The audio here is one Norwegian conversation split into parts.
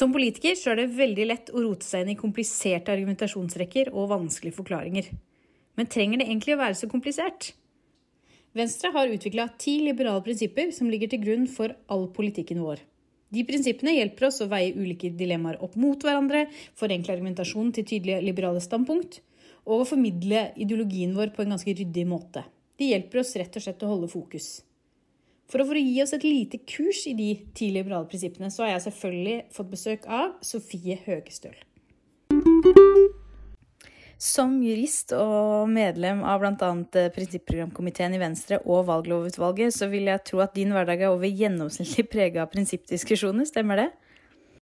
Som politiker så er det veldig lett å rote seg inn i kompliserte argumentasjonsrekker og vanskelige forklaringer. Men trenger det egentlig å være så komplisert? Venstre har utvikla ti liberale prinsipper som ligger til grunn for all politikken vår. De prinsippene hjelper oss å veie ulike dilemmaer opp mot hverandre, forenkle argumentasjonen til tydelige liberale standpunkt, og å formidle ideologien vår på en ganske ryddig måte. De hjelper oss rett og slett å holde fokus. For å gi oss et lite kurs i de ti liberale prinsippene, så har jeg selvfølgelig fått besøk av Sofie Høgestøl. Som jurist og medlem av bl.a. prinsipprogramkomiteen i Venstre og valglovutvalget, så vil jeg tro at din hverdag er over gjennomsnittlig prega av prinsippdiskusjoner, stemmer det?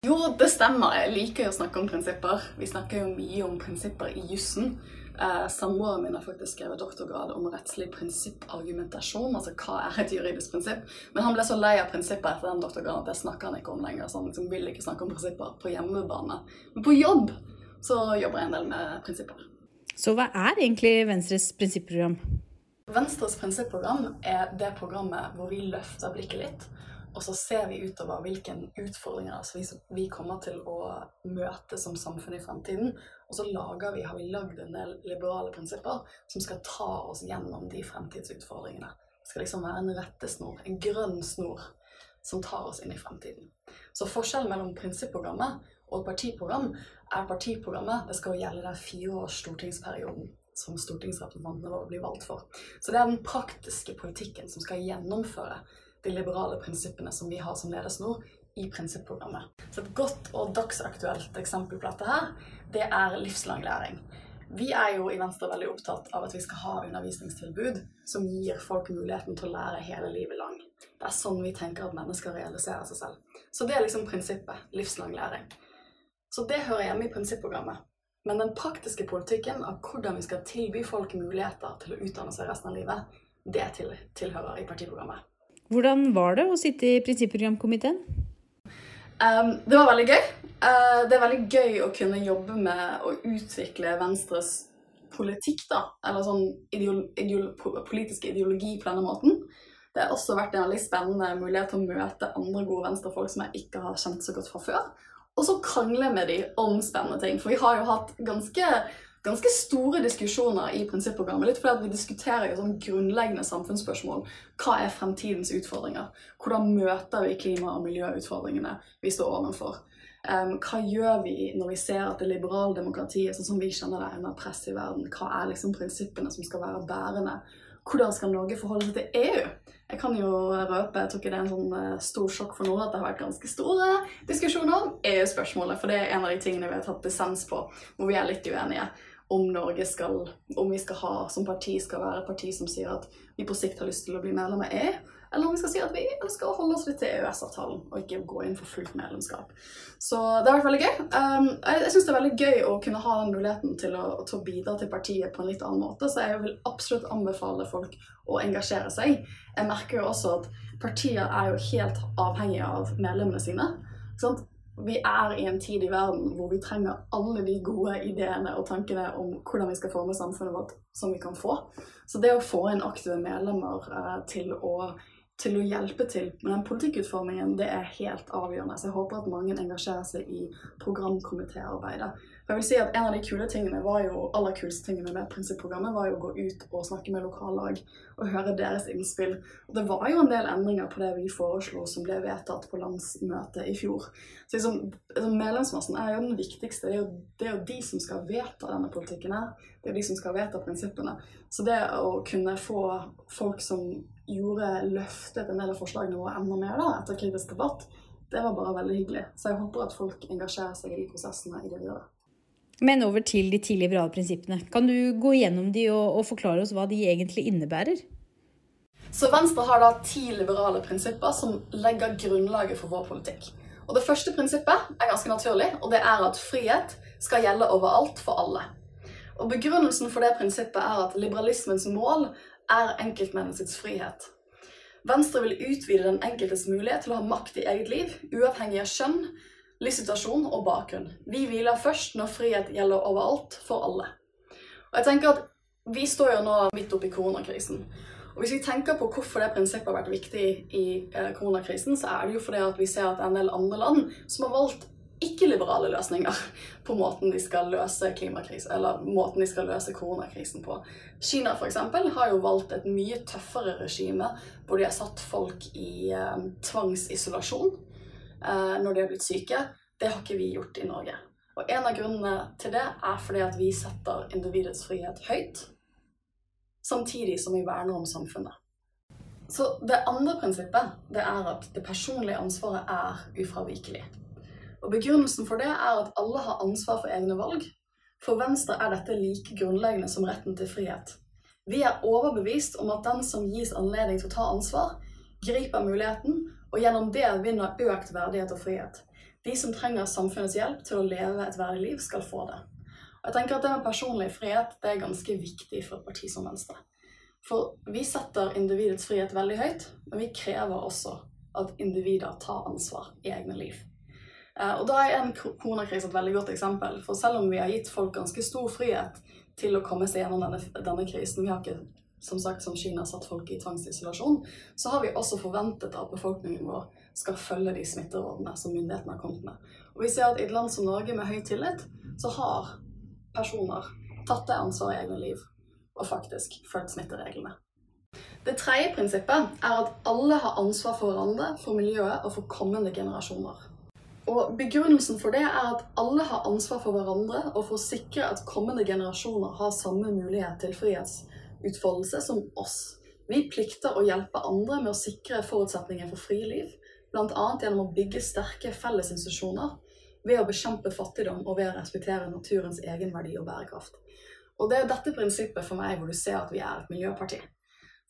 Jo, det stemmer. Jeg liker å snakke om prinsipper. Vi snakker jo mye om prinsipper i jussen. Eh, Samboeren min har faktisk skrevet doktorgrad om rettslig prinsippargumentasjon. Altså hva er et juridisk prinsipp? Men han ble så lei av prinsipper etter den doktorgraden at det snakker han ikke om lenger. Så han liksom vil ikke snakke om prinsipper på hjemmebane. Men på jobb så jobber jeg en del med prinsipper. Så hva er egentlig Venstres prinsipprogram? Venstres prinsipprogram er det programmet hvor vi løfter blikket litt og så ser vi utover hvilke utfordringer vi kommer til å møte som samfunn i fremtiden. Og så lager vi, har vi lagd en del liberale prinsipper som skal ta oss gjennom de fremtidsutfordringene. Det skal liksom være en rettesnor, en grønn snor, som tar oss inn i fremtiden. Så forskjellen mellom prinsipprogrammet og partiprogram er partiprogrammet det skal gjelde den fireårs stortingsperioden som stortingsrepresentantene våre blir valgt for. Så det er den praktiske politikken som skal gjennomføre de liberale prinsippene som vi har som ledesnor i prinsipprogrammet. Så et godt og dagsaktuelt eksempel på dette her, det er livslang læring. Vi er jo i Venstre veldig opptatt av at vi skal ha undervisningstilbud som gir folk muligheten til å lære hele livet lang. Det er sånn vi tenker at mennesker realiserer seg selv. Så det er liksom prinsippet. Livslang læring. Så det hører hjemme i prinsipprogrammet. Men den praktiske politikken av hvordan vi skal tilby folk muligheter til å utdanne seg resten av livet, det tilhører i partiprogrammet. Hvordan var det å sitte i prinsipprogramkomiteen? Um, det var veldig gøy. Uh, det er veldig gøy å kunne jobbe med å utvikle Venstres politikk, da. Eller sånn ideolo ideolo politisk ideologi på denne måten. Det har også vært en veldig spennende mulighet til å møte andre gode venstrefolk som jeg ikke har kjent så godt fra før. Og så krangle med de om spennende ting. For vi har jo hatt ganske ganske store diskusjoner i prinsipprogrammet. Litt fordi vi diskuterer jo sånn grunnleggende samfunnsspørsmål. Hva er fremtidens utfordringer? Hvordan møter vi klima- og miljøutfordringene vi står overfor? Um, hva gjør vi når vi ser at det liberale demokratiet sånn som vi kjenner det, er under press i verden? Hva er liksom prinsippene som skal være bærende? Hvordan skal Norge forholde seg til EU? Jeg kan jo røpe, jeg tror ikke det er en sånn uh, stor sjokk for noen at det har vært ganske store diskusjoner om EU-spørsmålet, for det er en av de tingene vi har tatt dissens på, hvor vi er litt uenige om Norge skal, om vi skal ha som parti skal være et parti som sier at vi på sikt har lyst til å bli medlem av EU, eller om vi skal si at vi ønsker å holde oss litt til EØS-avtalen og ikke gå inn for fullt medlemskap. Så det har vært veldig gøy. Um, jeg jeg syns det er veldig gøy å kunne ha den muligheten til å, til å, bidra til partiet på en litt annen måte, så jeg vil absolutt anbefale folk å engasjere seg. Jeg merker jo også at partier er jo helt avhengige av medlemmene sine. Sant? vi er i en tid i verden hvor vi trenger alle de gode ideene og tankene om hvordan vi skal forme samfunnet vårt som vi kan få. Så det å få inn aktive medlemmer uh, til, å, til, å, hjelpe til med den politikkutformingen, det er helt avgjørende. Så jeg håper at mange engasjerer seg i programkomitéarbeidet. Jeg vil si at En av de kule tingene var jo, aller kuleste tingene med prinsipprogrammet var jo å gå ut og snakke med lokallag og høre deres innspill. Og Det var jo en del endringer på det vi foreslo som ble vedtatt på landsmøtet i fjor. Så liksom, liksom Medlemsmassen er jo den viktigste. Det er jo, det er jo de som skal vedta denne politikken her. Det er jo de som skal vedta prinsippene. Så det å kunne få folk som gjorde løftet en del av forslagene våre enda mer da, etter kritisk debatt, det var bare veldig hyggelig. Så jeg håper at folk engasjerer seg i de prosessene i det videre. Men over til de tidlige liberale prinsippene. Kan du gå gjennom de og, og, forklare oss hva de egentlig innebærer? Så Venstre har da ti liberale prinsipper som legger grunnlaget for vår politikk. Og Det første prinsippet er ganske naturlig, og det er at frihet skal gjelde overalt for alle. Og Begrunnelsen for det prinsippet er at liberalismens mål er enkeltmenneskets frihet. Venstre vil utvide den enkeltes mulighet til å ha makt i eget liv, uavhengig av kjønn, livssituasjon og bakgrunn. Vi hviler først når frihet gjelder overalt, for alle. Og jeg tenker at Vi står jo nå midt oppi koronakrisen. Og Hvis vi tenker på hvorfor det prinsippet har vært viktig i eh, koronakrisen, så er det jo fordi at vi ser at en del andre land som har valgt ikke-liberale løsninger på måten de skal løse klimakrisen, eller måten de skal løse koronakrisen på. Kina eksempel, har jo valgt et mye tøffere regime hvor de har satt folk i eh, tvangsisolasjon eh, når de har blitt syke. Det har ikke vi gjort i Norge. Og en av grunnene til det er fordi at vi setter individets frihet høyt, samtidig som vi verner om samfunnet. Så det andre prinsippet det er at det personlige ansvaret er ufravikelig. Og Begrunnelsen for det er at alle har ansvar for egne valg. For Venstre er dette like grunnleggende som retten til frihet. Vi er overbevist om at den som gis anledning til å ta ansvar, griper muligheten og gjennom det vinner økt verdighet og frihet. De som trenger samfunnets hjelp til å leve et verdig liv, skal få det. Og jeg tenker at Det med personlig frihet det er ganske viktig for et parti som Venstre. For vi setter individets frihet veldig høyt, men vi krever også at individer tar ansvar i egne liv. Eh, og da er en koronakrise et veldig godt eksempel. For selv om vi har gitt folk ganske stor frihet til å komme seg gjennom denne, denne krisen, vi har ikke som sagt som Kina satt folk i tvangsisolasjon, så har vi også forventet at befolkningen vår skal følge de smitterådene som myndighetene har kommet med. Og vi ser at i et land som Norge med høy tillit, så har personer tatt det ansvaret i egne liv og faktisk fulgt smittereglene. Det tredje prinsippet er at alle har ansvar for hverandre, for miljøet og for kommende generasjoner. Og Begrunnelsen for det er at alle har ansvar for hverandre og for å sikre at kommende generasjoner har samme mulighet til frihetsutfoldelse som oss. Vi plikter å hjelpe andre med å sikre forutsetninger for friliv, bl.a. gjennom å bygge sterke fellesinstitusjoner, ved å bekjempe fattigdom og ved å respektere naturens egenverdi og bærekraft. Og det er dette prinsippet for meg hvor du ser at vi er et miljøparti.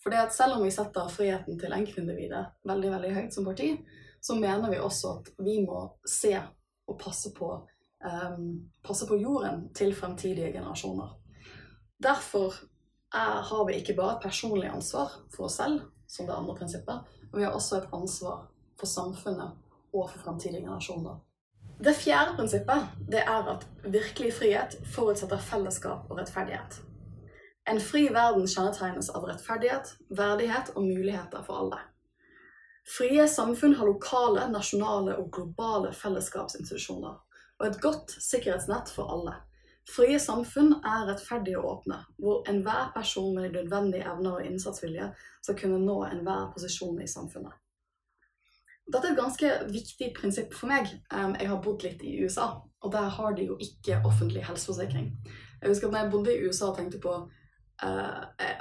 For det at selv om vi setter friheten til enkeltindividet veldig veldig høyt som parti, så mener vi også at vi må se og passe på, um, passe på jorden til fremtidige generasjoner. Derfor er, har vi ikke bare et personlig ansvar for oss selv, som det andre prinsippet, men vi har også et ansvar for samfunnet og for fremtidige generasjoner. Det fjerde prinsippet det er at virkelig frihet forutsetter fellesskap og rettferdighet. En fri verden kjennetegnes av rettferdighet, verdighet og muligheter for alle. Frie samfunn har lokale, nasjonale og globale fellesskapsinstitusjoner og et godt sikkerhetsnett for alle. Frie samfunn er rettferdige og åpne, hvor enhver person med nødvendige evner og innsatsvilje skal kunne nå enhver posisjon i samfunnet. Dette er et ganske viktig prinsipp for meg. Jeg har bodd litt i USA, og der har de jo ikke offentlig helseforsikring. Jeg husker at når jeg bodde i USA og tenkte på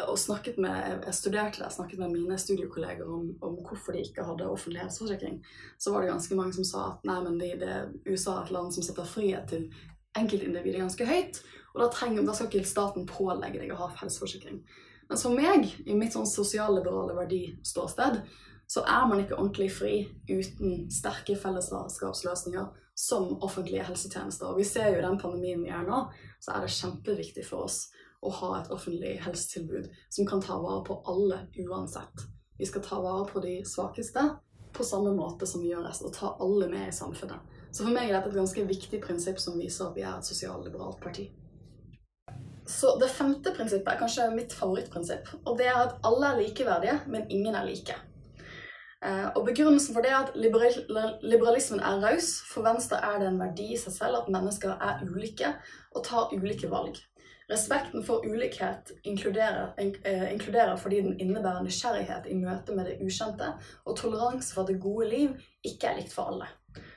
og snakket med, Jeg studerte der, snakket med mine studiekolleger om, om, hvorfor de ikke hadde offentlig helseforsikring, så var det ganske mange som sa at nei, men det, det, USA er et land som setter frihet til enkeltindividet ganske høyt, og da, trenger, da skal ikke staten pålegge deg å ha helseforsikring. Men for meg, i mitt sånn sosialliberale verdiståsted, så er man ikke ordentlig fri uten sterke fellesskapsløsninger som offentlige helsetjenester. Og vi ser jo den pandemien vi er nå, så er det kjempeviktig for oss å ha et offentlig helsetilbud som kan ta vare på alle uansett. Vi skal ta vare på de svakeste på samme måte som vi gjør resten, og ta alle med i samfunnet. Så for meg er dette et ganske viktig prinsipp som viser at vi er et sosialliberalt parti. Så Det femte prinsippet er kanskje mitt favorittprinsipp. og Det er at alle er likeverdige, men ingen er like. Eh, og Begrunnelsen for det er at liberalismen er raus. For Venstre er det en verdi i seg selv at mennesker er ulike og tar ulike valg. Respekten for ulikhet inkluderer, eh, inkluderer, fordi den innebærer nysgjerrighet i møte med det ukjente, og toleranse for at det gode liv ikke er likt for alle.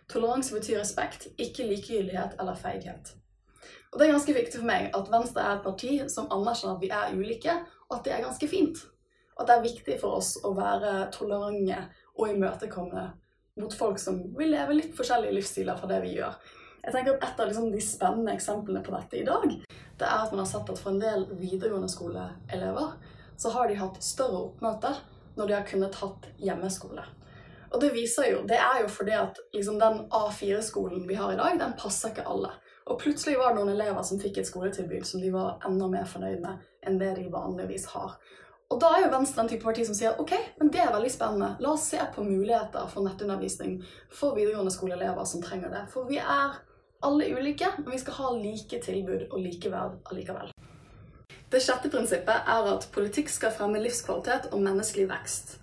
Toleranse betyr respekt, ikke likegyldighet eller feighet. Og Det er ganske viktig for meg at Venstre er et parti som anerkjenner at vi er ulike, og at det er ganske fint at det er viktig for oss å være tolerante og imøtekommende mot folk som vil leve litt forskjellige livsstiler fra det vi gjør. Jeg tenker at Et av liksom de spennende eksemplene på dette i dag, det er at man har sett at for en del videregående skoleelever så har de hatt større oppmøter når de har kunnet hatt hjemmeskole. Og Det viser jo, det er jo fordi at liksom den A4-skolen vi har i dag, den passer ikke alle. Og plutselig var det noen elever som fikk et skoletilbud som de var enda mer fornøyd med enn det de vanligvis har. Og da er jo Venstre en type parti som sier ok, men det er veldig spennende. La oss se på muligheter for nettundervisning for videregående skoleelever som trenger det. For vi er alle ulike, men vi skal ha like tilbud og likeverd allikevel. Det sjette prinsippet er at politikk skal fremme livskvalitet og menneskelig vekst.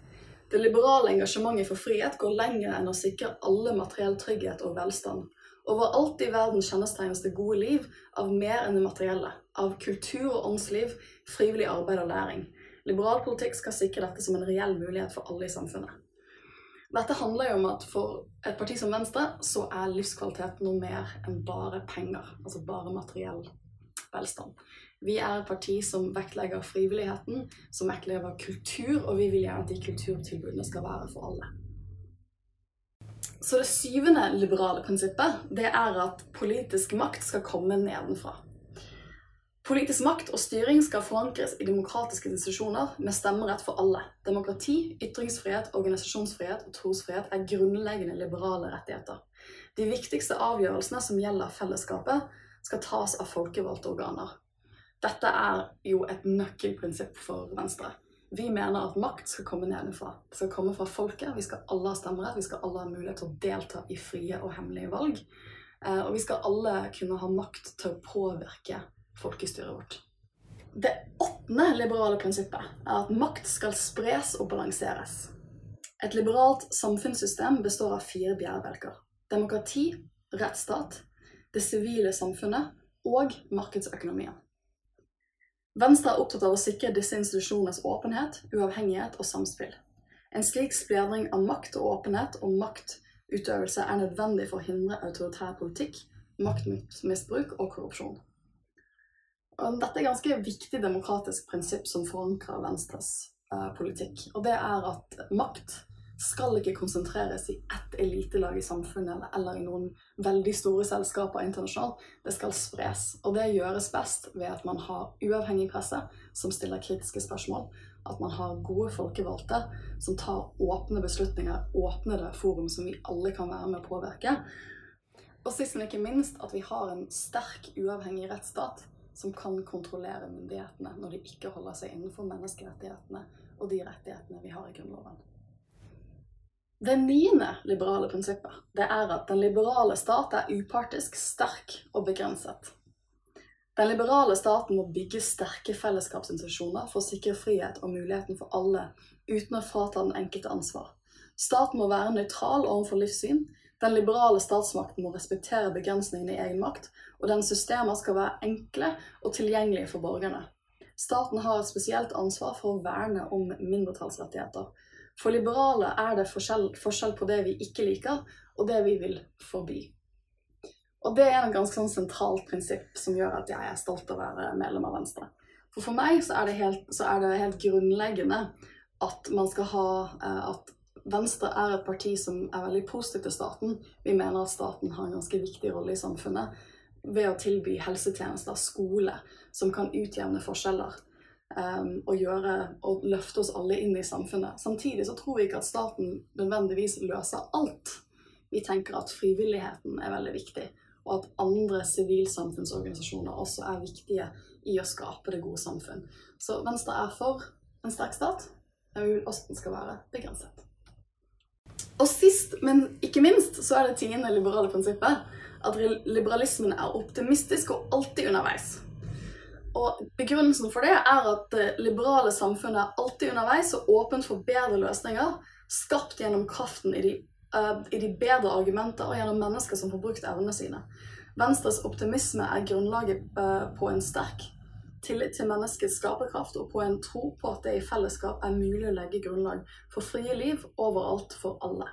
Det liberale engasjementet for frihet går lenger enn å sikre alle materiell trygghet og velstand, Overalt i verden kjennetegnes det gode liv av mer enn det materielle. Av kultur og åndsliv, frivillig arbeid og læring. Liberal politikk skal sikre dette som en reell mulighet for alle i samfunnet. Dette handler jo om at for et parti som Venstre så er livskvalitet noe mer enn bare penger. Altså bare materiell velstand. Vi er et parti som vektlegger frivilligheten, som vektlegger kultur, og vi vil gjerne at de kulturtilbudene skal være for alle. Så det syvende liberale prinsippet det er at politisk makt skal komme nedenfra. Politisk makt og styring skal forankres i demokratiske institusjoner med stemmerett for alle. Demokrati, ytringsfrihet, organisasjonsfrihet og trosfrihet er grunnleggende liberale rettigheter. De viktigste avgjørelsene som gjelder fellesskapet, skal tas av folkevalgte organer. Dette er jo et nøkkelprinsipp for Venstre. Vi mener at makt skal komme nedenfra. Det skal komme fra folket. Vi skal alle ha stemmerett. Vi skal alle ha mulighet til å delta i frie og hemmelige valg. Eh, og vi skal alle kunne ha makt til å påvirke folkestyret vårt. Det åttende liberale prinsippet er at makt skal spres og balanseres. Et liberalt samfunnssystem består av fire bjærebjelker. Demokrati, rettsstat, det sivile samfunnet og markedsøkonomien. Venstre er opptatt av å sikre disse institusjonenes åpenhet, uavhengighet og samspill. En slik spredning av makt og åpenhet og maktutøvelse er nødvendig for å hindre autoritær politikk, maktmisbruk og korrupsjon. Dette er et ganske viktig demokratisk prinsipp som forankrer Venstres eh, politikk. Og det er at makt skal ikke konsentreres i ett elitelag i samfunnet eller i noen veldig store selskaper internasjonalt. Det skal spres. Og det gjøres best ved at man har uavhengig presse som stiller kritiske spørsmål. At man har gode folkevalgte som tar åpne beslutninger, åpnede forum som vi alle kan være med å påvirke. Og sist, men ikke minst, at vi har en sterk, uavhengig rettsstat som kan kontrollere myndighetene når de ikke holder seg innenfor menneskerettighetene og de rettighetene vi har i Grunnloven. Det niende liberale prinsippet det er at den liberale stat er upartisk, sterk og begrenset. Den liberale staten må bygge sterke fellesskapsinstitusjoner for å sikre frihet og muligheten for alle, uten å frata den enkelte ansvar. Staten må være nøytral overfor livssyn. Den liberale statsmakten må respektere begrensningene i egen makt, og dens systemer skal være enkle og tilgjengelige for borgerne. Staten har et spesielt ansvar for å verne om mindretallsrettigheter for liberale er det forskjell, forskjell, på det vi ikke liker, og det vi vil forby. Og det er et ganske sånn sentralt prinsipp som gjør at jeg er stolt av å være medlem av Venstre. For for meg så er det helt, er det helt grunnleggende at man skal ha eh, at Venstre er et parti som er veldig positivt til staten. Vi mener at staten har en ganske viktig rolle i samfunnet ved å tilby helsetjenester, skole, som kan utjevne forskjeller um, og, gjøre, og løfte oss alle inn i samfunnet. Samtidig så tror vi ikke at staten nødvendigvis løser alt. Vi tenker at frivilligheten er veldig viktig, og at andre sivilsamfunnsorganisasjoner også er viktige i å skape det gode samfunn. Så Venstre er for en sterk stat, men vi vil også den skal være begrenset. Og sist, men ikke minst, så er det tiende liberale prinsippet at liberalismen er optimistisk og alltid underveis. Og Begrunnelsen for det er at det liberale samfunnet er alltid underveis og åpent for bedre løsninger, skapt gjennom kraften i de, uh, i de bedre argumenter og gjennom mennesker som får brukt evnene sine. Venstres optimisme er grunnlaget uh, på en sterk tillit til menneskets skaperkraft og på en tro på at det i fellesskap er mulig å legge grunnlag for frie liv overalt for alle.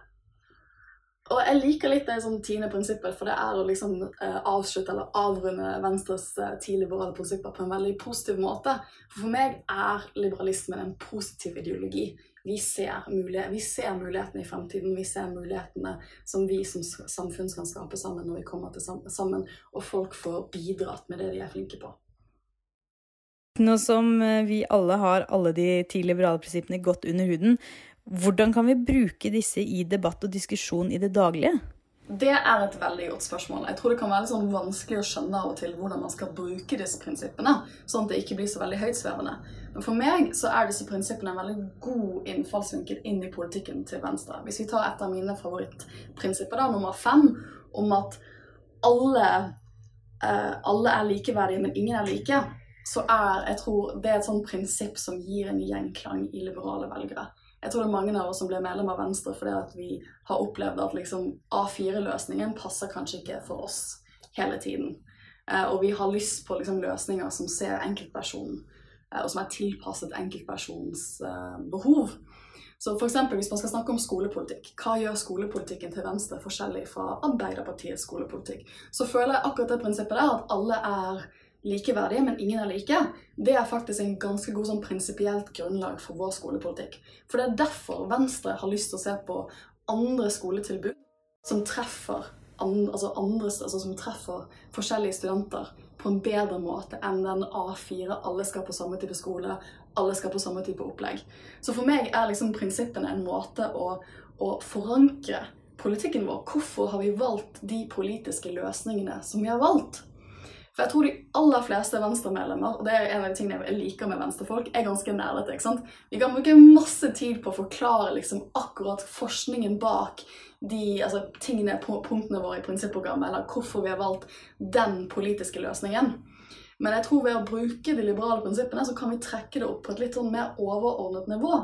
Og jeg liker litt det sånn tiende prinsippet, for det er å liksom eh, avslutte eller avrunde Venstres eh, ti liberale prinsipper på en veldig positiv måte. For for meg er liberalismen en positiv ideologi. Vi ser, vi ser mulighetene i fremtiden. Vi ser mulighetene som vi som samfunn kan skape sammen når vi kommer til sammen, og folk får bidratt med det de er flinke på. Nå som eh, vi alle har alle de ti liberale prinsippene godt under huden, hvordan kan vi bruke disse i debatt og diskusjon i det daglige? Det er et veldig godt spørsmål. Jeg tror det kan være sånn vanskelig å skjønne av og til hvordan man skal bruke disse prinsippene, sånn at det ikke blir så veldig høytsvevende. Men for meg så er disse prinsippene en veldig god innfallsvinkel inn i politikken til Venstre. Hvis vi tar et av mine favorittprinsipper, da, nummer fem, om at alle, uh, alle er likeverdige, men ingen er like, så er jeg tror det er et sånt prinsipp som gir en gjenklang i liberale velgere. Jeg tror det er mange av oss som blir medlem av Venstre fordi at vi har opplevd at liksom A4-løsningen passer kanskje ikke for oss hele tiden. Eh, og vi har lyst på liksom løsninger som ser enkeltpersonen, eh, og som er tilpasset enkeltpersonens eh, behov. Så for eksempel, Hvis man skal snakke om skolepolitikk, hva gjør skolepolitikken til Venstre forskjellig fra Arbeiderpartiets skolepolitikk? Så føler jeg akkurat det prinsippet der, at alle er likeverdige, men ingen er like, det er faktisk en ganske god sånn prinsipielt grunnlag for vår skolepolitikk. For det er derfor Venstre har lyst til å se på andre skoletilbud som treffer, andre, altså andre, altså som treffer forskjellige studenter på en bedre måte enn den A4 alle skal på samme type skole, alle skal på samme type opplegg. Så for meg er liksom prinsippene en måte å, å forankre politikken vår. Hvorfor har vi valgt de politiske løsningene som vi har valgt? For jeg tror de aller fleste Venstre-medlemmer, og det er en av de tingene jeg liker med venstrefolk, er ganske nerdete. ikke sant? Vi kan bruke masse tid på å forklare liksom akkurat forskningen bak de altså, tingene, punktene våre i prinsipprogrammet, eller hvorfor vi har valgt den politiske løsningen. Men jeg tror ved å bruke de liberale prinsippene, så kan vi trekke det opp på et litt sånn mer overordnet nivå.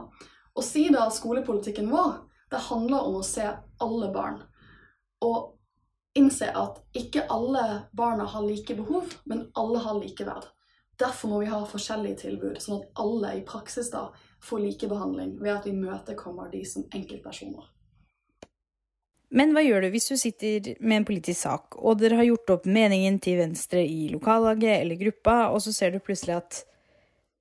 Og si da skolepolitikken vår det handler om å se alle barn. Og innse at ikke alle barna har like behov, men alle har likeverd. Derfor må vi ha forskjellige tilbud, sånn at alle i praksis da får likebehandling ved at vi møtekommer de som enkeltpersoner. Men hva gjør du hvis du sitter med en politisk sak, og dere har gjort opp meningen til Venstre i lokallaget eller gruppa, og så ser du plutselig at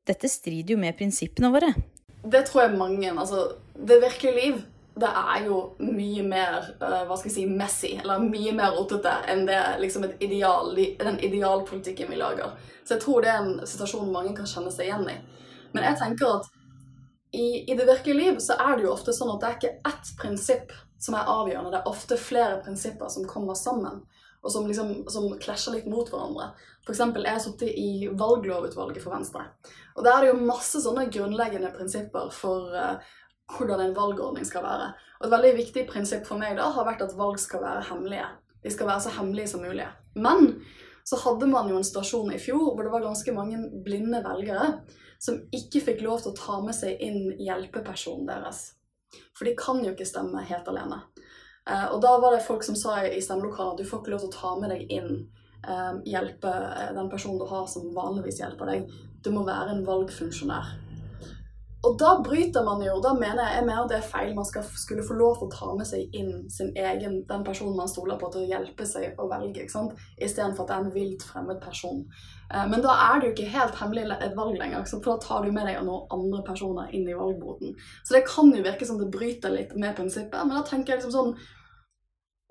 dette strider jo med prinsippene våre? Det tror jeg mange Altså, det virkelige liv det er jo mye mer uh, hva skal jeg si, messy, eller mye mer rotete enn det liksom et ideal, den idealpolitikken vi lager. Så jeg tror det er en situasjon mange kan kjenne seg igjen i. Men jeg tenker at i, i, det virkelige liv så er det jo ofte sånn at det er ikke ett prinsipp som er avgjørende. Det er ofte flere prinsipper som kommer sammen, og som liksom som klasjer litt mot hverandre. Eksempel, jeg har sittet i valglovutvalget for Venstre. Og der er det jo masse sånne grunnleggende prinsipper for uh, hvordan en valgordning skal være. Og Et veldig viktig prinsipp for meg da har vært at valg skal være hemmelige. De skal være så hemmelige som mulig. Men så hadde man jo en stasjon i fjor hvor det var ganske mange blinde velgere som ikke fikk lov til å ta med seg inn hjelpepersonen deres. For de kan jo ikke stemme helt alene. Eh, og da var det folk som sa i stemmelokalet at du får ikke lov til å ta med deg inn eh, hjelpe eh, den personen du har som vanligvis hjelper deg. Du må være en valgfunksjonær. Og da bryter man jo Da mener jeg, jeg mener det er feil. Man skal skulle få lov til å ta med seg inn sin egen, den personen man stoler på, til å hjelpe seg å velge, ikke sant? istedenfor at det er en vilt fremmed person. Eh, men da er det jo ikke helt hemmelig et valg lenger, for da tar du med deg noen andre personer inn i valgboten. Så det kan jo virke som det bryter litt med prinsippet, men da tenker jeg liksom sånn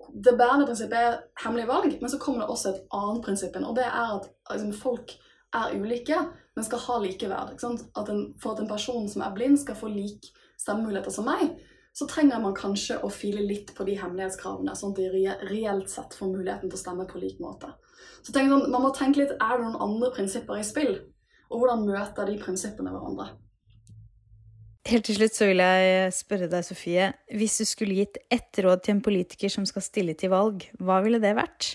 Det bærende prinsippet er hemmelig valg, men så kommer det også et annet prinsipp inn, og det er at liksom, folk er ulike, men skal ha likeverd. At en, for at en person som er blind, skal få lik stemmemuligheter som meg, så trenger man kanskje å file litt på de hemmelighetskravene, sånn at de reelt sett får muligheten til å stemme på lik måte. Så tenk sånn, Man må tenke litt er det noen andre prinsipper i spill, og hvordan møter de prinsippene hverandre? Helt til slutt så vil jeg spørre deg, Sofie. Hvis du skulle gitt ett råd til en politiker som skal stille til valg, hva ville det vært?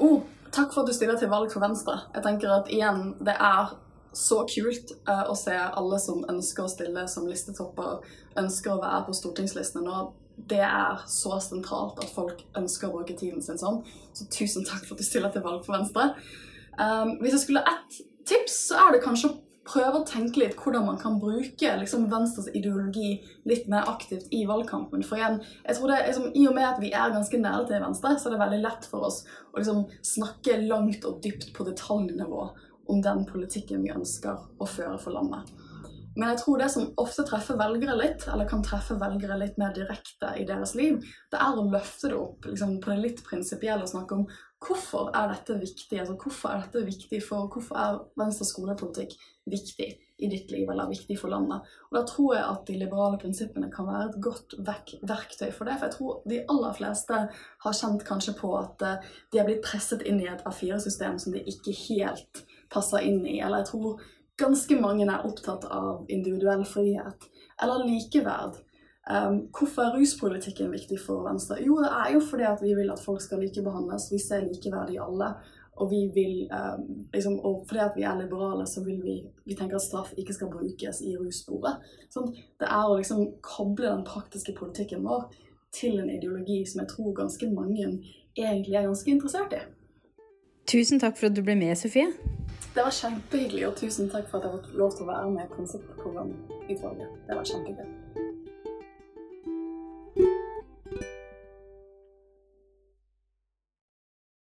Oh, Takk for at du stiller til valg for Venstre. Jeg tenker at igjen, det er så kult uh, å se alle som ønsker å stille som listetopper, ønsker å være på stortingslistene nå. Det er så sentralt at folk ønsker å bruke tiden sin sånn. Så tusen takk for at du stiller til valg for Venstre. Um, hvis jeg skulle ett tips, så er det kanskje å prøve å tenke litt hvordan man kan bruke liksom, Venstres ideologi litt mer aktivt i valgkampen. For igjen, jeg tror det, liksom, I og med at vi er ganske nære til Venstre, så er det veldig lett for oss å liksom, snakke langt og dypt på detaljnivå om den politikken vi ønsker å føre for landet. Men jeg tror det som ofte treffer velgere litt, eller kan treffe velgere litt mer direkte i deres liv, det er å løfte det opp liksom, på det litt prinsipielle og snakke om hvorfor er dette viktig? Altså, hvorfor er dette viktig for, hvorfor er Venstres skolepolitikk viktig i ditt liv, eller viktig for landet? Og Da tror jeg at de liberale prinsippene kan være et godt verk, verktøy for det. For jeg tror de aller fleste har kjent kanskje på at uh, de har blitt presset inn i et A4-system som de ikke helt passer inn i. Eller jeg tror ganske mange er opptatt av individuell frihet, eller likeverd. Um, hvorfor er ruspolitikken viktig for Venstre? Jo, det er jo fordi at vi vil at folk skal likebehandles. Vi ser likeverdig i alle. Og vi vil um, liksom, og fordi at vi er liberale, så vil vi, vi tenker at straff ikke skal brukes i russporet. Sånn, det er å liksom koble den praktiske politikken vår til en ideologi som jeg tror ganske mange egentlig er ganske interessert i. Tusen takk for at du ble med, Sofie. Det var kjempehyggelig, og tusen takk for at jeg fikk lov til å være med i Prinsippprogramutvalget. Det var kjempegøy.